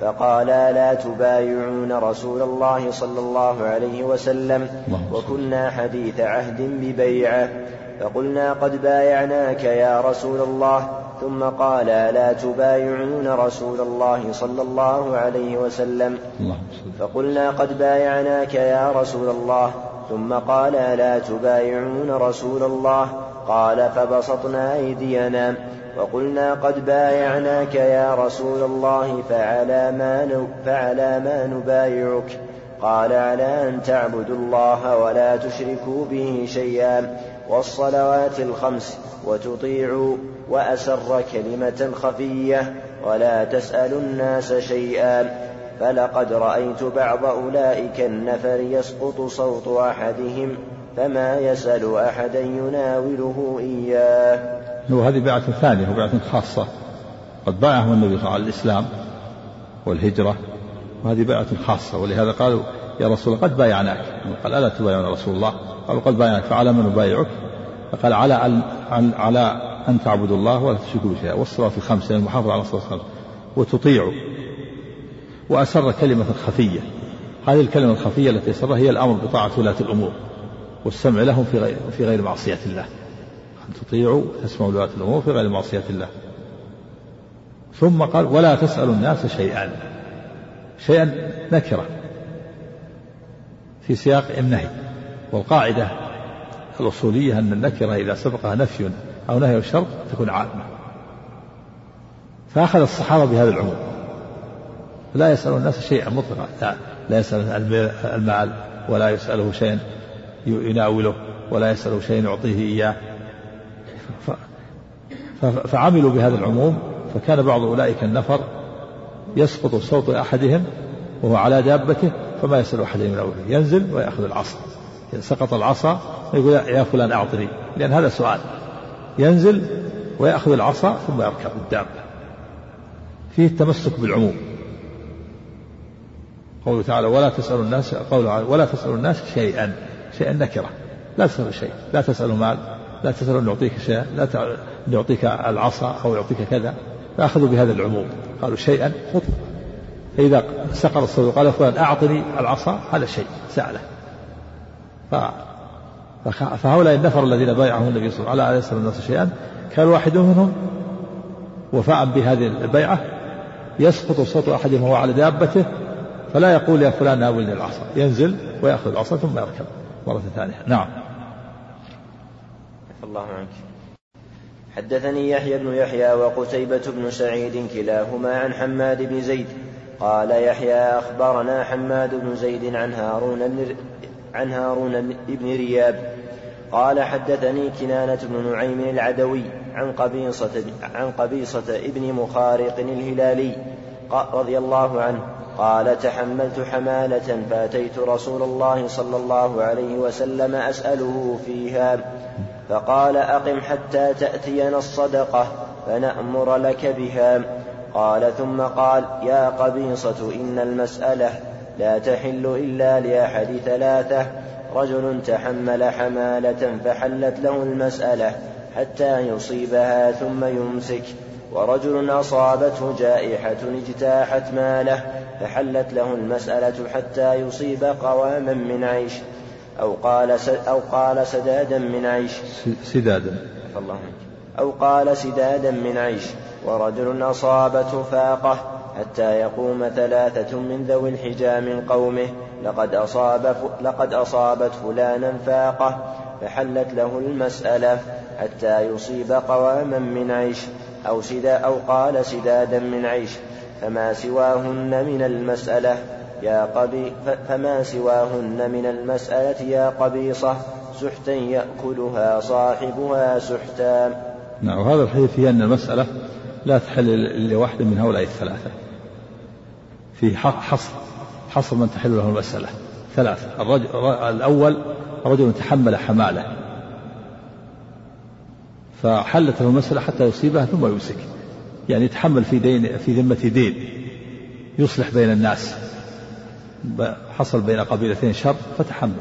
فقالا لا تبايعون رسول الله صلى الله عليه وسلم وكنا حديث عهد ببيعة. فقلنا قد بايعناك يا رسول الله. ثم قالا لا تبايعون رسول الله صلى الله عليه وسلم. فقلنا قد بايعناك يا رسول الله. ثم قالا لا تبايعون رسول الله. قال فبسطنا أيدينا. وقلنا قد بايعناك يا رسول الله فعلى ما, فعلى ما نبايعك. قال على أن تعبدوا الله ولا تشركوا به شيئا. والصلوات الخمس وتطيعوا وأسر كلمة خفية ولا تسألوا الناس شيئا. فلقد رأيت بعض أولئك النفر يسقط صوت أحدهم فما يسأل أحدا يناوله إياه. وهذه بيعة ثانية وبيعة خاصة. قد بايعهم النبي صلى الله عليه وسلم الإسلام والهجرة وهذه بيعة خاصة. ولهذا قالوا يا رسول الله قد بايعناك. قال ألا تبايعون رسول الله؟ قالوا قد بايعناك فعلى من نبايعك؟ فقال على أن على أن تعبدوا الله ولا تشركوا بشيئا والصلاة الخمس يعني المحافظة على الصلاة الخمس. وتطيعوا. وأسر كلمة خفية. هذه الكلمة الخفية التي أسرها هي الأمر بطاعة ولاة الأمور والسمع لهم في غير, في غير معصية الله. أن تطيعوا تسمعوا ولاة الأمور في غير معصية الله. ثم قال ولا تسألوا الناس شيئا. شيئا نكرة. في سياق النهي. والقاعدة الأصولية أن النكرة إذا سبقها نفي أو نهي أو شرط تكون عامة. فأخذ الصحابة بهذا العموم. لا يسأل الناس شيئا مطلقا. لا, لا يسأل المال ولا يسأله شيئا يناوله ولا يسأله شيئا يعطيه إياه. فعملوا بهذا العموم فكان بعض أولئك النفر يسقط صوت أحدهم وهو على دابته فما يسأل أحد من أوله ينزل ويأخذ العصا. سقط العصا يقول يا فلان أعطني لأن هذا سؤال. ينزل ويأخذ العصا ثم يركب الدابة. فيه التمسك بالعموم. قوله تعالى ولا تسألوا الناس قوله ولا تسألوا الناس شيئا. شيئا نكرة. لا تسألوا شيء. لا تسألوا مال. لا تسألوا أن يعطيك شيئا لا يعطيك العصا أو يعطيك كذا. فأخذوا بهذا العموم. قالوا شيئا خذ. فإذا سقر الصدوق قال فلان أعطني العصا. هذا شيء سأله. ف... فهؤلاء النفر الذين بايعهم النبي صلى الله عليه وسلم الناس شيئا كان واحد منهم وفاء بهذه البيعة يسقط صوت أحدهم وهو على دابته فلا يقول يا فلان ناولني العصا. ينزل ويأخذ العصا ثم يركب مرة ثانية. نعم. الله عنك. حدثني يحيى بن يحيى وقتيبة بن سعيد كلاهما عن حماد بن زيد. قال يحيى أخبرنا حماد بن زيد عن هارون عن هارون بن رياب. قال حدثني كنانة بن نعيم العدوي عن قبيصة عن قبيصة ابن مخارق الهلالي رضي الله عنه. قال تحملت حمالة فأتيت رسول الله صلى الله عليه وسلم أسأله فيها فقال أقم حتى تأتينا الصدقة فنأمر لك بها. قال ثم قال يا قبيصة إن المسألة لا تحل إلا لأحد ثلاثة. رجل تحمل حمالة فحلت له المسألة حتى يصيبها ثم يمسك. ورجل أصابته جائحة اجتاحت ماله فحلت له المسألة حتى يصيب قواما من عيش. أو قال أو قال سدادا من عيش. سدادا. الله أو قال سدادا من عيش. ورجل أصابته فاقة حتى يقوم ثلاثة من ذوي الحجى من قومه. لقد أصاب لقد أصابت فلانا فاقة فحلت له المسألة حتى يصيب قواما من عيش. أو سدا أو قال سدادا من عيش. فما سواهن من المسألة. يا قبي فما سواهن من المسألة يا قبيصة سحتا يأكلها صاحبها سحتا. نعم وهذا الحديث فيه أن المسألة لا تحل لواحد من هؤلاء الثلاثة. في حصر حصر من تحل له المسألة. ثلاثة الرجل الأول رجل تحمل حمالة. فحلت له المسألة حتى يصيبها ثم يمسك. يعني يتحمل في دين في ذمة دين يصلح بين الناس. حصل بين قبيلتين شر فتحمل.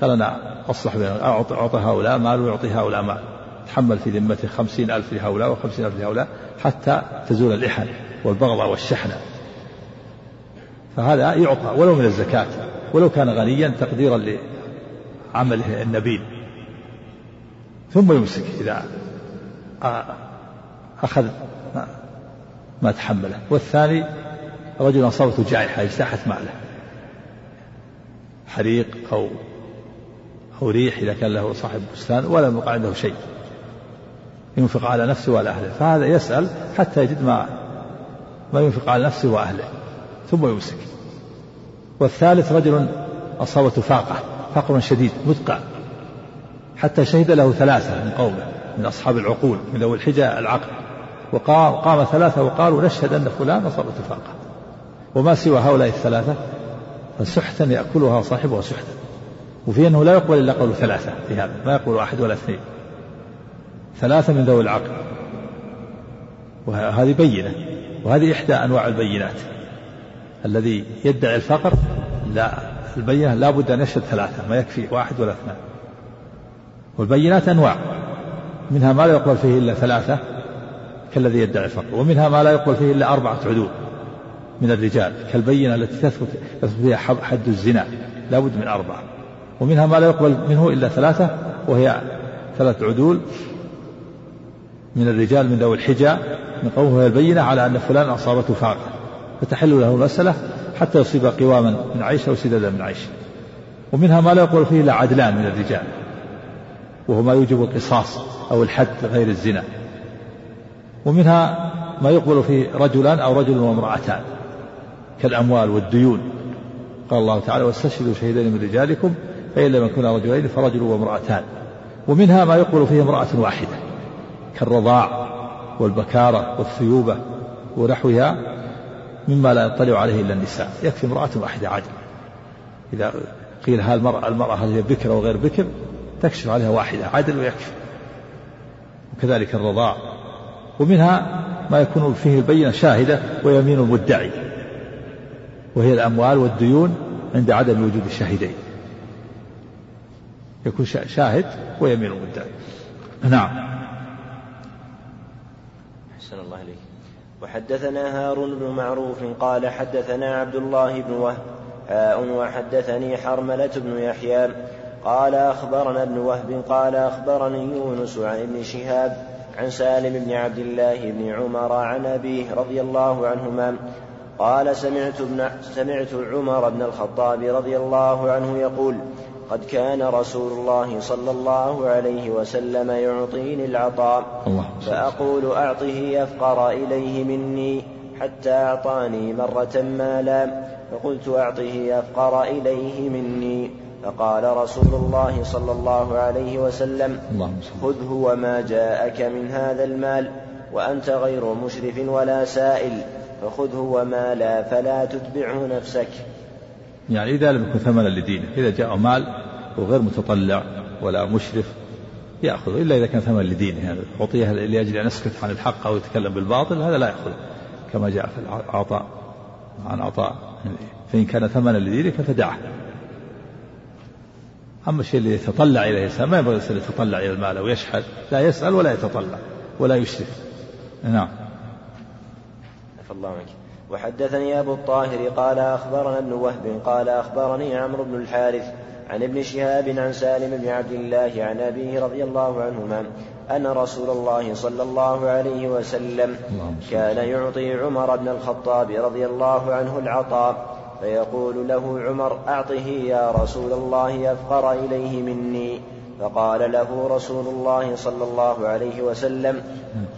قال أنا أصلح بين أعطي هؤلاء مال ويعطي هؤلاء مال. تحمل في ذمته خمسين ألف لهؤلاء وخمسين ألف لهؤلاء حتى تزول الإحن والبغضة والشحنة. فهذا يعطى ولو من الزكاة ولو كان غنيا تقديرا لعمله النبيل. ثم يمسك إذا أخذ ما تحمله. والثاني رجل أصابته جائحة اجتاحت ماله. حريق أو أو ريح إذا كان له صاحب بستان ولم يقع عنده شيء. ينفق على نفسه وعلى أهله. فهذا يسأل حتى يجد ما ما ينفق على نفسه وأهله. ثم يمسك. والثالث رجل أصابته فاقة. فقر شديد مدقع حتى شهد له ثلاثة من قومه من أصحاب العقول من ذوي الحجة العقل. وقام قام ثلاثة وقالوا نشهد أن فلان أصابته فاقة. وما سوى هؤلاء الثلاثة؟ فسحتا يأكلها صاحبها سحتا. وفي أنه لا يقبل إلا قول ثلاثة في هذا ما يقول واحد ولا اثنين. ثلاثة من ذوي العقل. وهذه بينة. وهذه إحدى أنواع البينات. الذي يدعي الفقر لا البينة لا بد أن يشهد ثلاثة ما يكفي واحد ولا اثنان. والبينات أنواع. منها ما لا يقبل فيه إلا ثلاثة كالذي يدعي الفقر ومنها ما لا يقبل فيه إلا أربعة عدول. من الرجال كالبينة التي تثبت فيها حد الزنا لا بد من أربعة. ومنها ما لا يقبل منه إلا ثلاثة وهي ثلاث عدول من الرجال من ذوي الحجى من قومه البينة على أن فلان أصابته فاقة. فتحل له المسألة حتى يصيب قواما من عيش أو سدادا من عيش. ومنها ما لا يقول فيه إلا عدلان من الرجال وهو ما يوجب القصاص أو الحد غير الزنا. ومنها ما يقبل فيه رجلان أو رجل وامرأتان. كالأموال والديون. قال الله تعالى واستشهدوا شهيدين من رجالكم فإن لم يكونا رجلين فرجل وامرأتان. ومنها ما يقبل فيه امرأة واحدة كالرضاع والبكارة والثيوبة ونحوها مما لا يطلع عليه إلا النساء. يكفي امرأة واحدة عدل إذا قيل هل المرأة المرأة هل هي بكر أو غير بكر تكشف عليها واحدة عدل ويكفي وكذلك الرضاع. ومنها ما يكون فيه البينة شاهدة ويمين المدعي وهي الأموال والديون عند عدم وجود الشاهدين. يكون شاهد ويمين المدعي. نعم. أحسن الله إليك. وحدثنا هارون بن معروف قال حدثنا عبد الله بن وهب هاء وحدثني حرملة بن يحيى قال أخبرنا ابن وهب قال أخبرني يونس عن ابن شهاب عن سالم بن عبد الله بن عمر عن أبيه رضي الله عنهما قال سمعت, ابن سمعت عمر بن الخطاب رضي الله عنه يقول قد كان رسول الله صلى الله عليه وسلم يعطيني العطاء فأقول أعطه أفقر إليه مني حتى أعطاني مرة مالا فقلت أعطه أفقر إليه مني فقال رسول الله صلى الله عليه وسلم خذه وما جاءك من هذا المال وأنت غير مشرف ولا سائل فخذه وما لا فلا تتبعه نفسك. يعني إذا لم يكن ثمنا لدينه إذا جاء مال وغير متطلع ولا مشرف يأخذه إلا إذا كان ثمنا لدينه يعني أعطيه لأجل أن يسكت عن الحق أو يتكلم بالباطل هذا لا يأخذه كما جاء في العطاء عن عطاء. فإن كان ثمنا لدينك فدعه. أما الشيء اللي يتطلع إليه الإنسان ما ينبغي يتطلع إلى المال أو يشحذ لا يسأل ولا يتطلع ولا يشرف. نعم. الله عنك. وحدثني أبو الطاهر قال أخبرنا ابن وهب قال أخبرني عمرو بن الحارث عن ابن شهاب عن سالم بن عبد الله عن أبيه رضي الله عنهما أن رسول الله صلى الله عليه وسلم كان يعطي عمر بن الخطاب رضي الله عنه العطاء فيقول له عمر أعطه يا رسول الله أفقر إليه مني. فقال له رسول الله صلى الله عليه وسلم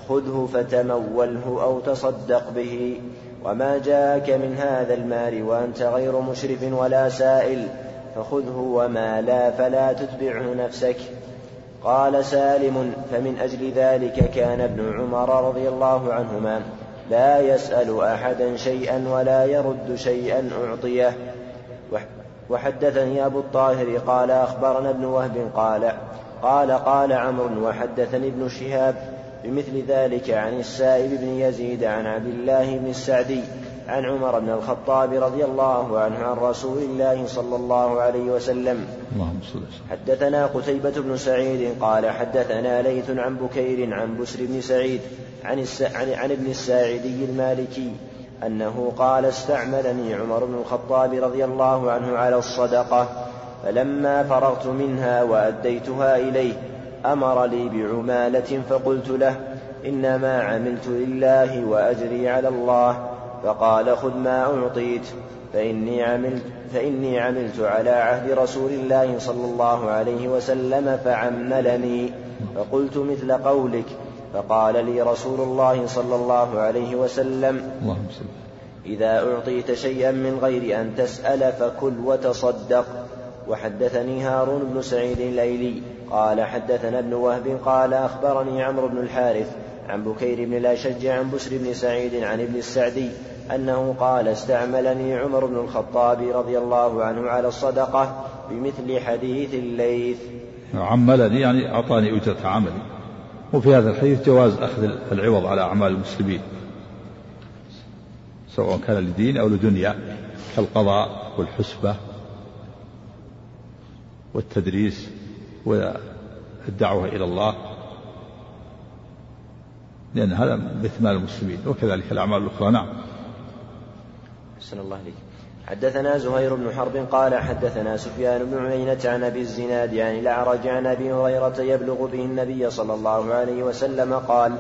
خذه فتموله أو تصدق به. وما جاءك من هذا المال وأنت غير مشرف ولا سائل فخذه وما لا فلا تتبعه نفسك. قال سالم فمن أجل ذلك كان ابن عمر رضي الله عنهما لا يسأل أحدا شيئا ولا يرد شيئا أعطيه. وحدثني أبو الطاهر قال أخبرنا ابن وهب قال قال قال عمرو وحدثني ابن شهاب بمثل ذلك عن السائب بن يزيد عن عبد الله بن السعدي عن عمر بن الخطاب رضي الله عنه عن رسول الله صلى الله عليه وسلم. اللهم صل حدثنا قتيبة بن سعيد قال حدثنا ليث عن بكير عن بسر بن سعيد عن, الس... عن... عن ابن الساعدي المالكي أنه قال استعملني عمر بن الخطاب رضي الله عنه على الصدقة فلما فرغت منها وأديتها إليه أمر لي بعمالة فقلت له إنما عملت لله وأجري على الله فقال خذ ما أعطيت فإني عملت فإني عملت على عهد رسول الله صلى الله عليه وسلم فعملني فقلت مثل قولك فقال لي رسول الله صلى الله عليه وسلم إذا أعطيت شيئا من غير أن تسأل فكل وتصدق. وحدثني هارون بن سعيد الليلي قال حدثنا ابن وهب قال أخبرني عمرو بن الحارث عن بكير بن الأشج عن بسر بن سعيد عن ابن السعدي أنه قال استعملني عمر بن الخطاب رضي الله عنه على الصدقة بمثل حديث الليث. عملني يعني أعطاني أجرة عملي. وفي هذا الحديث جواز أخذ العوض على أعمال المسلمين سواء كان لدين أو لدنيا كالقضاء والحسبة والتدريس والدعوة إلى الله لأن هذا مال المسلمين وكذلك الأعمال الأخرى. نعم. أحسن الله عليك حدثنا زهير بن حرب قال حدثنا سفيان بن عيينة عن أبي الزناد عن الأعرج عن أبي هريرة يبلغ به النبي صلى الله عليه وسلم قال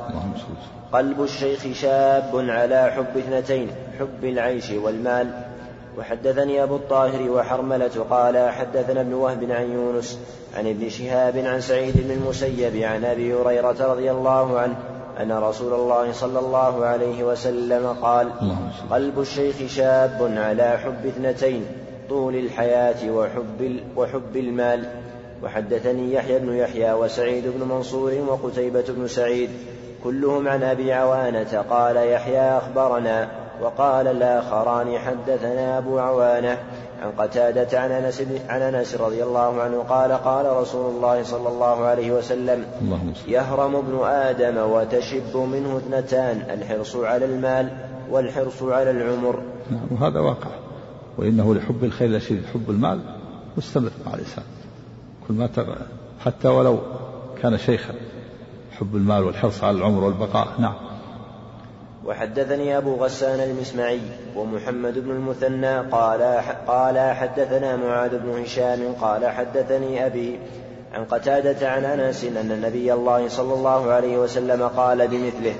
قلب الشيخ شاب على حب اثنتين حب العيش والمال. وحدثني أبو الطاهر وحرملة قال حدثنا ابن وهب عن يونس عن ابن شهاب عن سعيد بن المسيب عن أبي هريرة رضي الله عنه أن رسول الله صلى الله عليه وسلم قال قلب الشيخ شاب على حب اثنتين طول الحياة وحب, وحب المال. وحدثني يحيى بن يحيى وسعيد بن منصور وقتيبة بن سعيد كلهم عن أبي عوانة قال يحيى أخبرنا. وقال الآخران حدثنا أبو عوانة. عن قتادة عن أنس عن أنس رضي الله عنه قال قال رسول الله صلى الله عليه وسلم يهرم ابن آدم وتشب منه اثنتان الحرص على المال والحرص على العمر. نعم وهذا واقع. وإنه لحب الخير لشديد حب المال مستمر مع الإنسان. كل ما تر... حتى ولو كان شيخا حب المال والحرص على العمر والبقاء نعم. وحدثني أبو غسان المسمعي ومحمد بن المثنى قال قال حدثنا معاذ بن هشام قال حدثني أبي عن قتادة عن أنس أن النبي الله صلى الله عليه وسلم قال بمثله.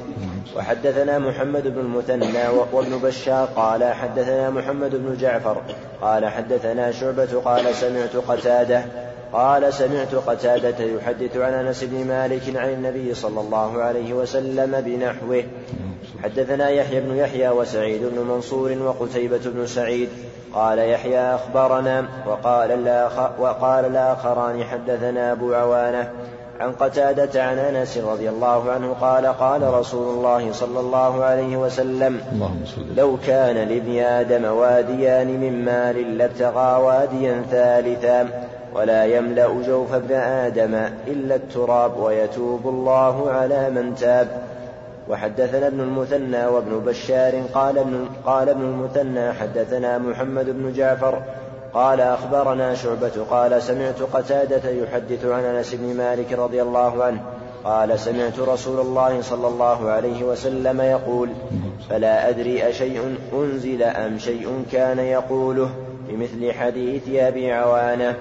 وحدثنا محمد بن المثنى وابن بشار قال حدثنا محمد بن جعفر قال حدثنا شعبة قال سمعت قتادة قال سمعت قتادة يحدث عن أنس بن مالك عن النبي صلى الله عليه وسلم بنحوه. حدثنا يحيى بن يحيى وسعيد بن منصور وقتيبة بن سعيد. قال يحيى أخبرنا وقال الآخر وقال الآخران حدثنا أبو عوانة عن قتادة عن أنس رضي الله عنه قال قال رسول الله صلى الله عليه وسلم لو كان لابن آدم واديان من مال لابتغى واديا ثالثا ولا يملأ جوف ابن آدم إلا التراب ويتوب الله على من تاب. وحدثنا ابن المثنى وابن بشار قال ابن, قال ابن المثنى حدثنا محمد بن جعفر قال أخبرنا شعبة قال سمعت قتادة يحدث عن أنس بن مالك رضي الله عنه قال سمعت رسول الله صلى الله عليه وسلم يقول فلا أدري أشيء أنزل أم شيء كان يقوله بمثل حديث أبي عوانة.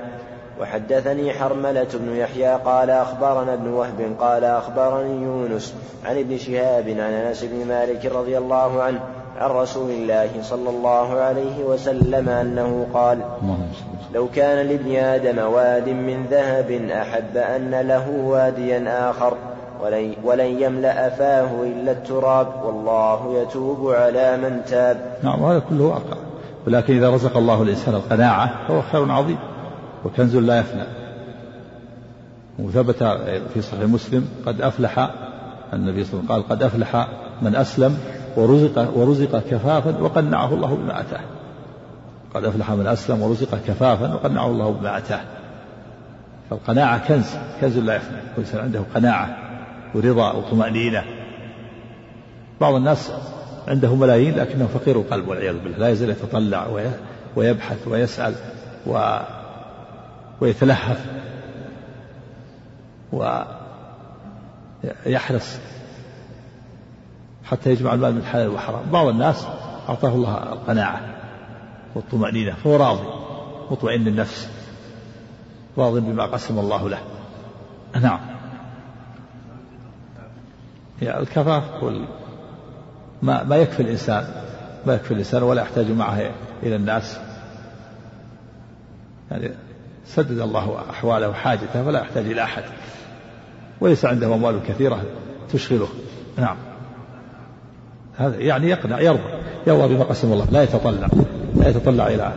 وحدثني حرملة بن يحيى قال أخبرنا ابن وهب قال أخبرني يونس عن ابن شهاب عن أنس بن مالك رضي الله عنه عن رسول الله صلى الله عليه وسلم أنه قال لو كان لابن آدم واد من ذهب أحب أن له واديا آخر ولن, ولن يملأ فاه إلا التراب والله يتوب على من تاب. نعم وهذا كله واقع. ولكن إذا رزق الله الإنسان القناعة فهو خير عظيم. وكنز لا يفنى. وثبت في صحيح مسلم قد أفلح النبي صلى الله عليه وسلم قال قد أفلح من أسلم ورزق ورزق كفافا وقنعه الله بما أتاه قد أفلح من أسلم ورزق كفافا وقنعه الله بما أتاه فالقناعة كنز كنز لا يفنى. كل إنسان عنده قناعة ورضا وطمأنينة. بعض الناس عنده ملايين لكنه فقير القلب والعياذ بالله لا يزال يتطلع ويبحث ويسأل و ويتلهف ويحرص حتى يجمع المال من الحلال والحرام. بعض الناس أعطاه الله القناعة والطمأنينة فهو راضي مطمئن النفس راض بما قسم الله له. نعم. يعني الكفاف. ما ما يكفي الإنسان ما يكفي الإنسان ولا يحتاج معه إلى الناس. يعني سدد الله أحواله وحاجته فلا يحتاج إلى أحد. وليس عنده أموال كثيرة تشغله. نعم. هذا يعني يقنع يرضى يرضى بما قسم الله. لا يتطلع لا يتطلع إلى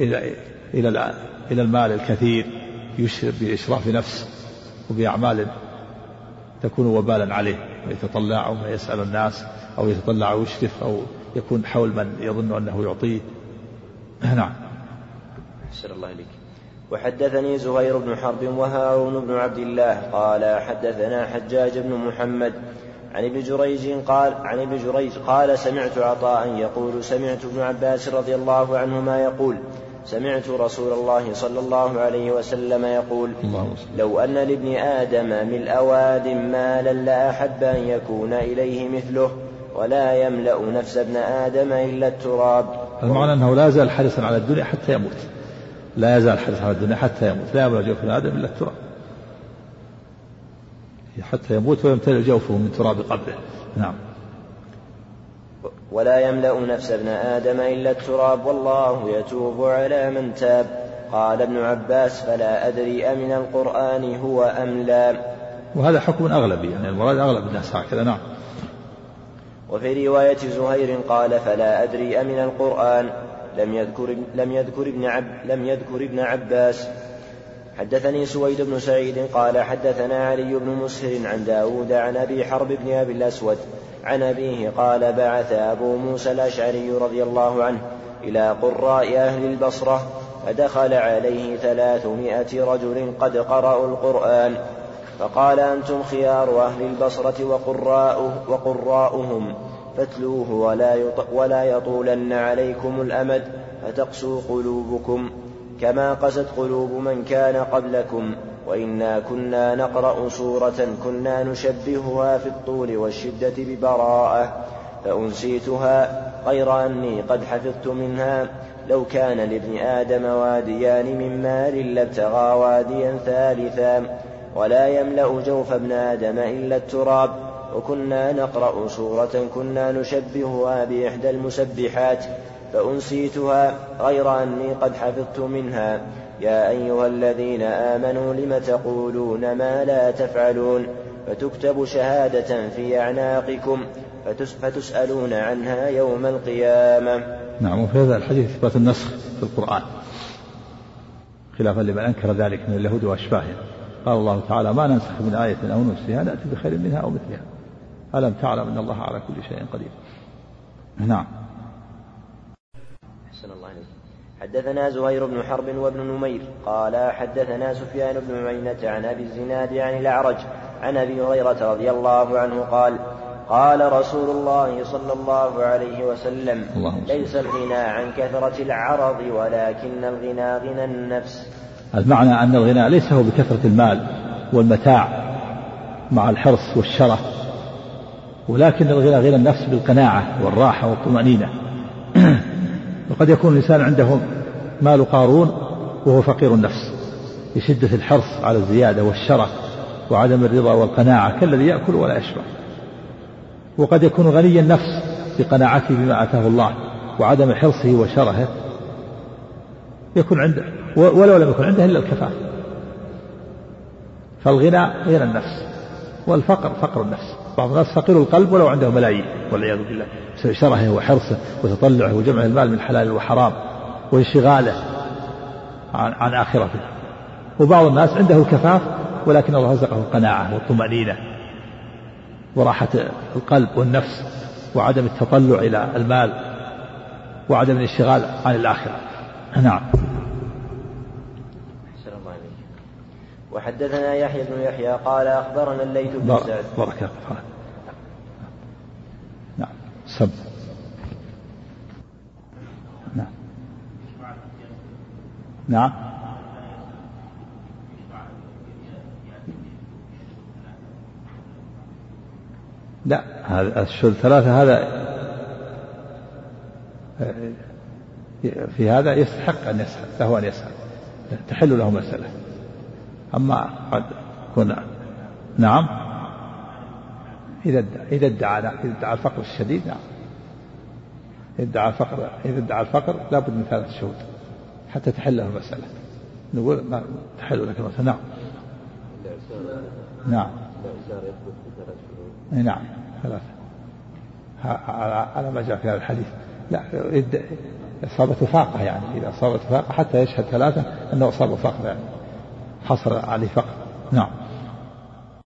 إلى إلى إلى المال الكثير يشرب بإشراف نفس وبأعمال تكون وبالا عليه. ويتطلع ويسأل الناس أو يتطلع ويشرف أو يكون حول من يظن أنه يعطيه. نعم. أحسن الله إليك. وحدثني زهير بن حرب وهارون بن عبد الله قال حدثنا حجاج بن محمد عن ابن جريج قال عن ابن جريج قال سمعت عطاء يقول سمعت ابن عباس رضي الله عنهما يقول سمعت رسول الله صلى الله عليه وسلم يقول لو أن لابن آدم ملء واد مالا لأحب أن يكون إليه مثله ولا يملأ نفس ابن آدم إلا التراب. المعنى أنه لا زال حريصا على الدنيا حتى يموت. لا يزال حريصا على الدنيا حتى يموت. لا يملأ جوف آدم إلا التراب. حتى يموت ويمتلئ جوفه من تراب قبره. نعم. ولا يملأ نفس ابن آدم إلا التراب والله يتوب على من تاب. قال ابن عباس فلا أدري أمن القرآن هو أم لا. وهذا حكم أغلبي. يعني المراد أغلب الناس هكذا. نعم. وفي رواية زهير قال فلا أدري أمن القرآن. لم يذكر لم يذكر ابن عب لم يذكر ابن عباس. حدثني سويد بن سعيد قال حدثنا علي بن مسهر عن داود عن أبي حرب بن أبي الأسود عن أبيه قال بعث أبو موسى الأشعري رضي الله عنه إلى قراء أهل البصرة فدخل عليه ثلاثمائة رجل قد قرأوا القرآن. فقال أنتم خيار أهل البصرة وقراؤه وقراؤهم. فاتلوه ولا, ولا يطولن عليكم الأمد فتقسو قلوبكم كما قست قلوب من كان قبلكم. وإنا كنا نقرأ سورة كنا نشبهها في الطول والشدة ببراءة فأنسيتها غير أني قد حفظت منها. لو كان لابن آدم واديان من مال لابتغى واديا ثالثا ولا يملأ جوف ابن آدم إلا التراب. وكنا نقرأ سورة كنا نشبهها بإحدى المسبحات فأنسيتها غير أني قد حفظت منها. يا أيها الذين آمنوا لم تقولون ما لا تفعلون؟ فتكتب شهادة في أعناقكم فتسألون عنها يوم القيامة. نعم وفي هذا الحديث إثبات النسخ في القرآن خلافا لمن أنكر ذلك من اليهود وأشباههم. قال الله تعالى ما ننسخ من آية أو ننسها نأتي بخير منها أو مثلها. ألم تعلم أن الله على كل شيء قدير. نعم. أحسن الله عليك حدثنا زهير بن حرب وابن نمير قال حدثنا سفيان بن عينة عن أبي الزناد عن الأعرج عن أبي هريرة رضي الله عنه قال قال رسول الله صلى الله عليه وسلم ليس الغنى عن كثرة العرض ولكن الغنى غنى النفس. المعنى أن الغنى ليس هو بكثرة المال والمتاع مع الحرص والشرف ولكن الغنى غنى النفس بالقناعة والراحة والطمأنينة. وقد يكون الإنسان عنده مال قارون وهو فقير النفس لشدة الحرص على الزيادة والشرف وعدم الرضا والقناعة كالذي يأكل ولا يشبع وقد يكون غني النفس بقناعته بما آتاه الله وعدم حرصه وشرهه. يكون عنده ولو لم يكن عنده إلا الكفاف فالغنى غنى النفس والفقر فقر النفس. بعض الناس فقير القلب ولو عنده ملايين والعياذ بالله. بسبب شرهه وحرصه وتطلعه وجمع المال من حلال وحرام وانشغاله عن, عن آخرته. وبعض الناس عنده الكفاف ولكن الله رزقه القناعة والطمأنينة وراحة القلب والنفس وعدم التطلع إلى المال وعدم الانشغال عن الآخرة. نعم. وحدثنا يحيى بن يحيى قال أخبرنا الليث بن سعد. بارك الله نعم. سب. نعم. نعم. لا هذا الشهود ثلاثة هذا في هذا يستحق أن يسأل له أن يسأل. تحل له مسألة. أما قد يكون نعم. إذا إذا ادعى إذا ادعى الفقر الشديد نعم. إذا ادعى الفقر إذا ادعى الفقر لابد من ثلاثة شهود حتى تحل له المسألة. نقول ما تحل لك المسألة. نعم. نعم. نعم. ثلاثة. على ما جاء في هذا الحديث. لا إصابة فاقة يعني. إذا أصابت فاقة حتى يشهد ثلاثة أنه أصاب فقر يعني حصل عليه فقر نعم.